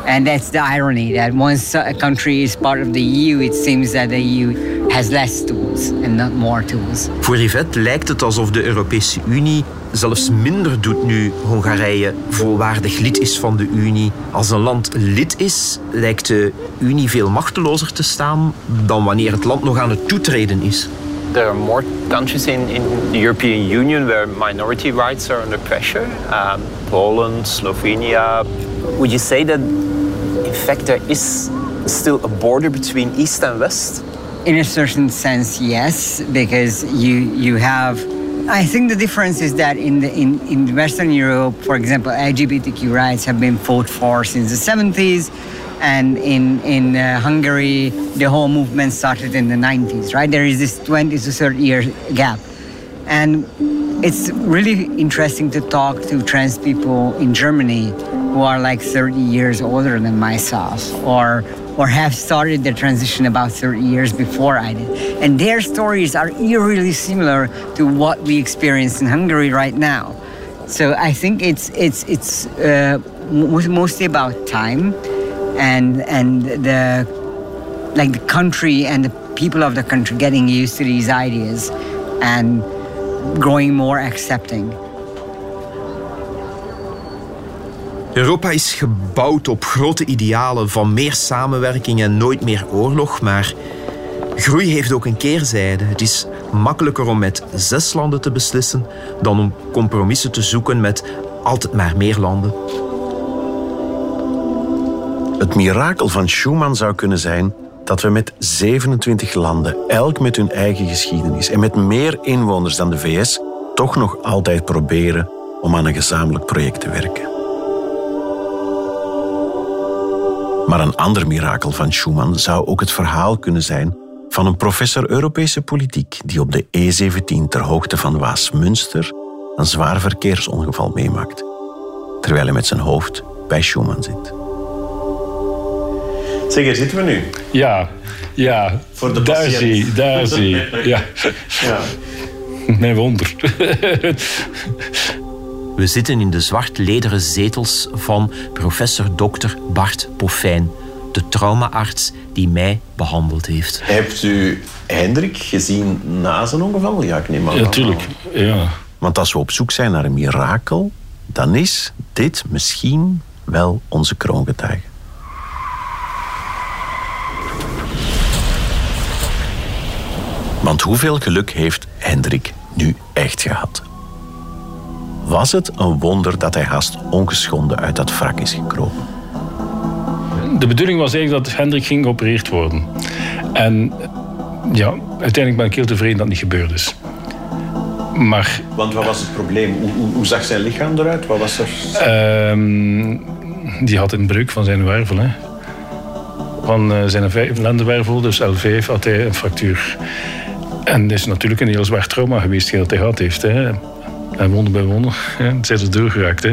And that's the irony that once a country is part of the EU, it seems that the EU has less tools and not more tools. Voor Yvette lijkt het alsof de Europese Unie zelfs minder doet nu Hongarije volwaardig lid is van de Unie. Als een land lid is, lijkt de Unie veel machtelozer te staan dan wanneer het land nog aan het toetreden is. There are more countries in, in the European Union where minority rights are under pressure. Um, Poland, Slovenia. Would you say that, in fact, there is still a border between East and West? In a certain sense, yes, because you you have. I think the difference is that in the, in in Western Europe, for example, LGBTQ rights have been fought for since the 70s, and in in uh, Hungary, the whole movement started in the 90s. Right, there is this 20 to 30 year gap, and it's really interesting to talk to trans people in Germany who are like 30 years older than myself, or or have started their transition about 30 years before I did. And their stories are eerily similar to what we experience in Hungary right now. So I think it's it's it's uh, mostly about time, and and the like the country and the people of the country getting used to these ideas, and growing more accepting. Europa is gebouwd op grote idealen van meer samenwerking en nooit meer oorlog, maar groei heeft ook een keerzijde. Het is makkelijker om met zes landen te beslissen dan om compromissen te zoeken met altijd maar meer landen. Het mirakel van Schuman zou kunnen zijn dat we met 27 landen, elk met hun eigen geschiedenis en met meer inwoners dan de VS, toch nog altijd proberen om aan een gezamenlijk project te werken. Maar een ander mirakel van Schuman zou ook het verhaal kunnen zijn van een professor Europese politiek die op de E17 ter hoogte van Waasmünster een zwaar verkeersongeval meemaakt, terwijl hij met zijn hoofd bij Schuman zit. Zeg, hier zitten we nu. Ja, ja. Voor de daar zie, daar zie. *laughs* Ja. Ja. Nee wonder. We zitten in de zwart lederen zetels van professor Dr. Bart Poffijn, de traumaarts die mij behandeld heeft. Hebt u Hendrik gezien na zijn ongeval? Ja, ik neem aan. Ja, tuurlijk. Ja. Want als we op zoek zijn naar een mirakel, dan is dit misschien wel onze kroongetuige. Want hoeveel geluk heeft Hendrik nu echt gehad? Was het een wonder dat hij haast ongeschonden uit dat wrak is gekropen? De bedoeling was eigenlijk dat Hendrik ging geopereerd worden. En ja, uiteindelijk ben ik heel tevreden dat het niet gebeurd is. Maar Want wat was het probleem? Hoe, hoe, hoe zag zijn lichaam eruit? Wat was er? ehm, die had een breuk van zijn wervel. Hè. Van eh, zijn vijf- lendenwervel, dus L5, had hij een fractuur. En dat is natuurlijk een heel zwaar trauma geweest dat hij gehad heeft. Hè. En wonder bij wonder, het is er doorgeraakt. Hè.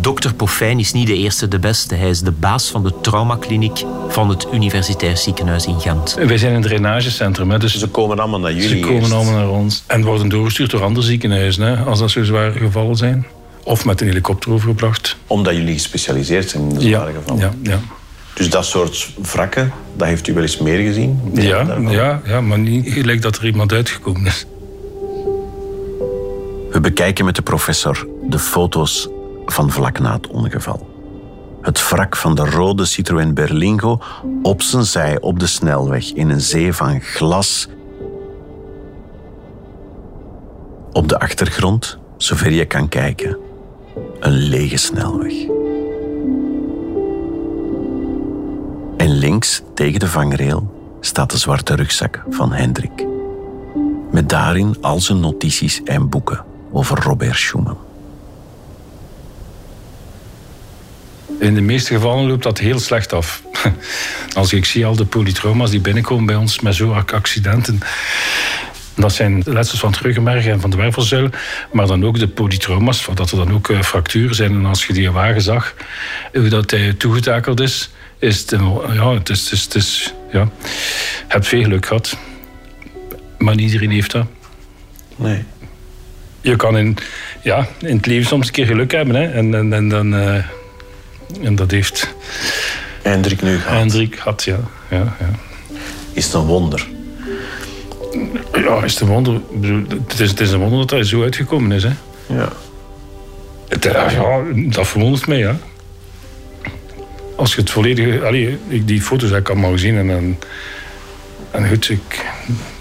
Dr. Poffijn is niet de eerste de beste. Hij is de baas van de traumakliniek van het Universitair Ziekenhuis in Gent. Wij zijn een drainagecentrum, hè, dus Ze komen allemaal naar jullie ze komen eerst. allemaal naar ons. En worden doorgestuurd door andere ziekenhuizen, hè, als dat zo zware gevallen zijn. Of met een helikopter overgebracht. Omdat jullie gespecialiseerd zijn in de Ja, zware gevallen. ja, ja. Dus dat soort wrakken, dat heeft u wel eens meer gezien? Ja, ja, ja, maar niet gelijk dat er iemand uitgekomen is. We bekijken met de professor de foto's van vlak na het ongeval. Het wrak van de rode Citroën Berlingo op zijn zij op de snelweg in een zee van glas. Op de achtergrond, zover je kan kijken, een lege snelweg. En links tegen de vangrail staat de zwarte rugzak van Hendrik. Met daarin al zijn notities en boeken over Robert Schumann. In de meeste gevallen loopt dat heel slecht af. *laughs* Als ik zie al de polytrauma's die binnenkomen bij ons met zo'n accidenten. Dat zijn letsels van het ruggenmerg en van de wervelzuil. Maar dan ook de polytrauma's, dat er dan ook eh, fracturen zijn. En als je die wagen zag, hoe dat hij toegetakeld is, is het, ja, het is, het is, het is ja, heb veel geluk gehad. Maar niet iedereen heeft dat. Nee. Je kan in, ja, in het leven soms een keer geluk hebben. Hè? En, en, en, dan, uh, en dat heeft... Hendrik nu gehad. Hendrik had, ja. ja, ja. Is het een wonder? Ja, is het een wonder. Het is, het is een wonder dat hij zo uitgekomen is. Hè? Ja. Het, ja, dat verwondert mij, ja. Als je het volledige... Allee, die foto's heb ik allemaal gezien en... en en goed, ik,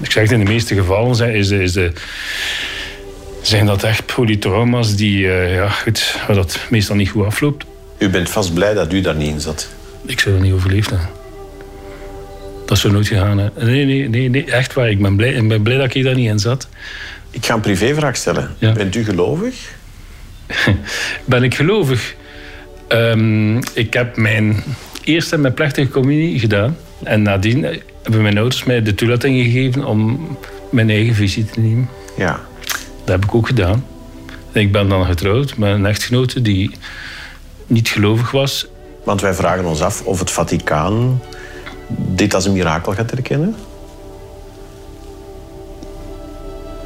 ik zeg het in de meeste gevallen is de, is de, zijn dat echt polytrauma's die, uh, ja, goed, waar dat meestal niet goed afloopt. U bent vast blij dat u daar niet in zat? Ik zou er niet overleefd hebben. Dat zou nooit gegaan. Hè. Nee, nee, nee, nee, echt waar. Ik ben, blij, ik ben blij dat ik daar niet in zat. Ik ga een privévraag stellen. Ja. Bent u gelovig? *laughs* ben ik gelovig? Um, ik heb mijn eerste en mijn plechtige communie gedaan. En nadien hebben mijn ouders mij de toelating gegeven om mijn eigen visie te nemen. Ja. Dat heb ik ook gedaan. Ik ben dan getrouwd met een echtgenote die niet gelovig was. Want wij vragen ons af of het Vaticaan dit als een mirakel gaat herkennen.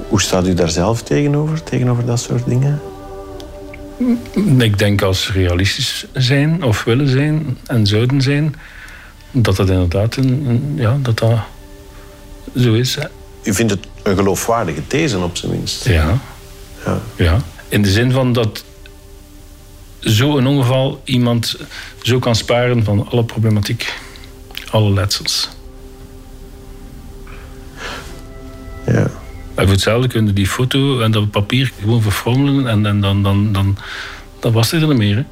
Hoe staat u daar zelf tegenover, tegenover dat soort dingen? Ik denk als realistisch zijn of willen zijn en zouden zijn, dat dat inderdaad een, ja, dat dat zo is. U vindt het een geloofwaardige these op zijn minst? Ja. ja. ja. In de zin van dat zo'n ongeval iemand zo kan sparen van alle problematiek, alle letsels. Ja. En voor hetzelfde kunnen die foto en dat papier gewoon verfrommelen en, en dan, dan, dan, dan was het er niet meer. Hè?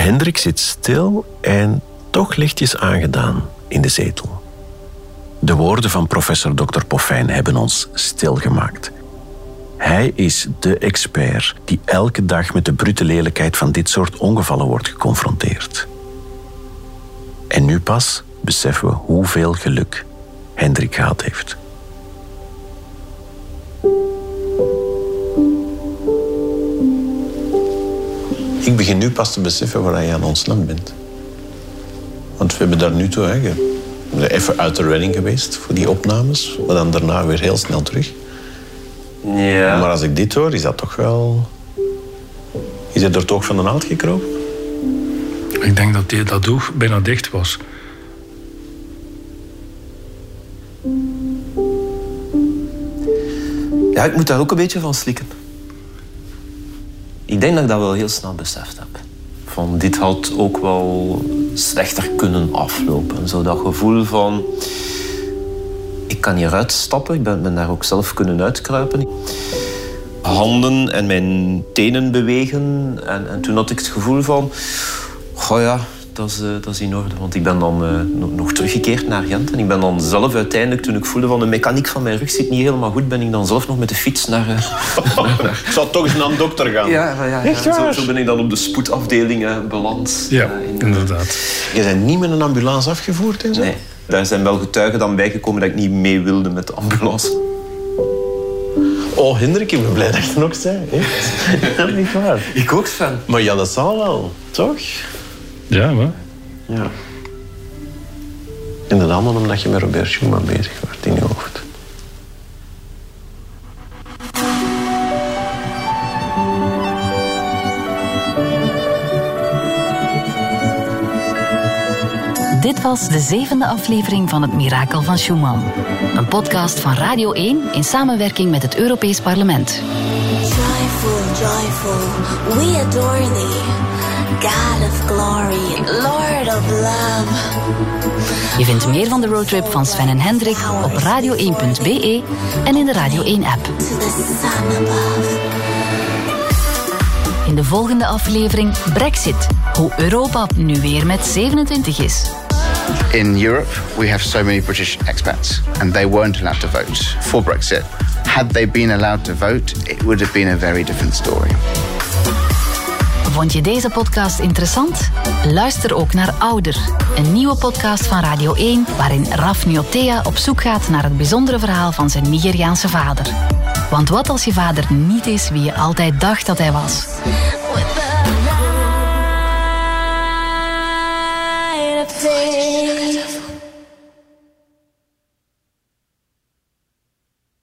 Hendrik zit stil en toch lichtjes aangedaan in de zetel. De woorden van professor Dr. Poffijn hebben ons stilgemaakt. Hij is de expert die elke dag met de brute lelijkheid van dit soort ongevallen wordt geconfronteerd. En nu pas beseffen we hoeveel geluk Hendrik gehad heeft. Ik begin nu pas te beseffen waar je aan ontsnapt bent. Want we hebben daar nu toe, hè, even uit de redding geweest voor die opnames, maar dan daarna weer heel snel terug. Ja. Maar als ik dit hoor, is dat toch wel. Is het er toch van de naald gekropen? Ik denk dat die, dat oog bijna dicht was. Ja, ik moet daar ook een beetje van slikken. Ik denk dat ik dat wel heel snel beseft heb. Van dit had ook wel slechter kunnen aflopen. Zo dat gevoel van... Ik kan hieruit stappen. Ik ben, ben daar ook zelf kunnen uitkruipen. Handen en mijn tenen bewegen. En, en toen had ik het gevoel van... Goh ja, dat is, uh, dat is in orde. Want ik ben dan uh, nog, teruggekeerd naar Gent. En ik ben dan zelf uiteindelijk, toen ik voelde van de mechaniek van mijn rug zit niet helemaal goed, ben ik dan zelf nog met de fiets naar... *laughs* Uh, naar... Ik zou toch eens naar een dokter gaan. Ja, ja, ja, Echt zo, zo, ben ik dan op de spoedafdeling beland. Ja, in inderdaad. Je bent niet met een ambulance afgevoerd en zo? Nee. Daar zijn wel getuigen dan bijgekomen dat ik niet mee wilde met de ambulance. Oh, Hendrik, ik ben blij dat je er nog zei. Dat is *laughs* niet waar. Ik ook, Sven. Maar ja, dat zal wel, toch? Ja, maar. Ja. En dat allemaal omdat je met Robert Schumann bezig wordt in je hoofd. Dit was de zevende aflevering van Het Mirakel van Schumann. Een podcast van Radio 1 in samenwerking met het Europees Parlement. Joyful, joyful, we adore thee. God of glory, Lord of love. Je vindt meer van de roadtrip van Sven en Hendrik op radio1.be en in de Radio 1 app. In de volgende aflevering Brexit. Hoe Europa nu weer met 27 is. In Europe, we have so many British expats, and they weren't allowed to vote for Brexit. Had they been allowed to vote, it would have been a very different story. Vond je deze podcast interessant? Luister ook naar Ouder, een nieuwe podcast van Radio 1 waarin Raf Nyotea op zoek gaat naar het bijzondere verhaal van zijn Nigeriaanse vader. Want wat als je vader niet is wie je altijd dacht dat hij was?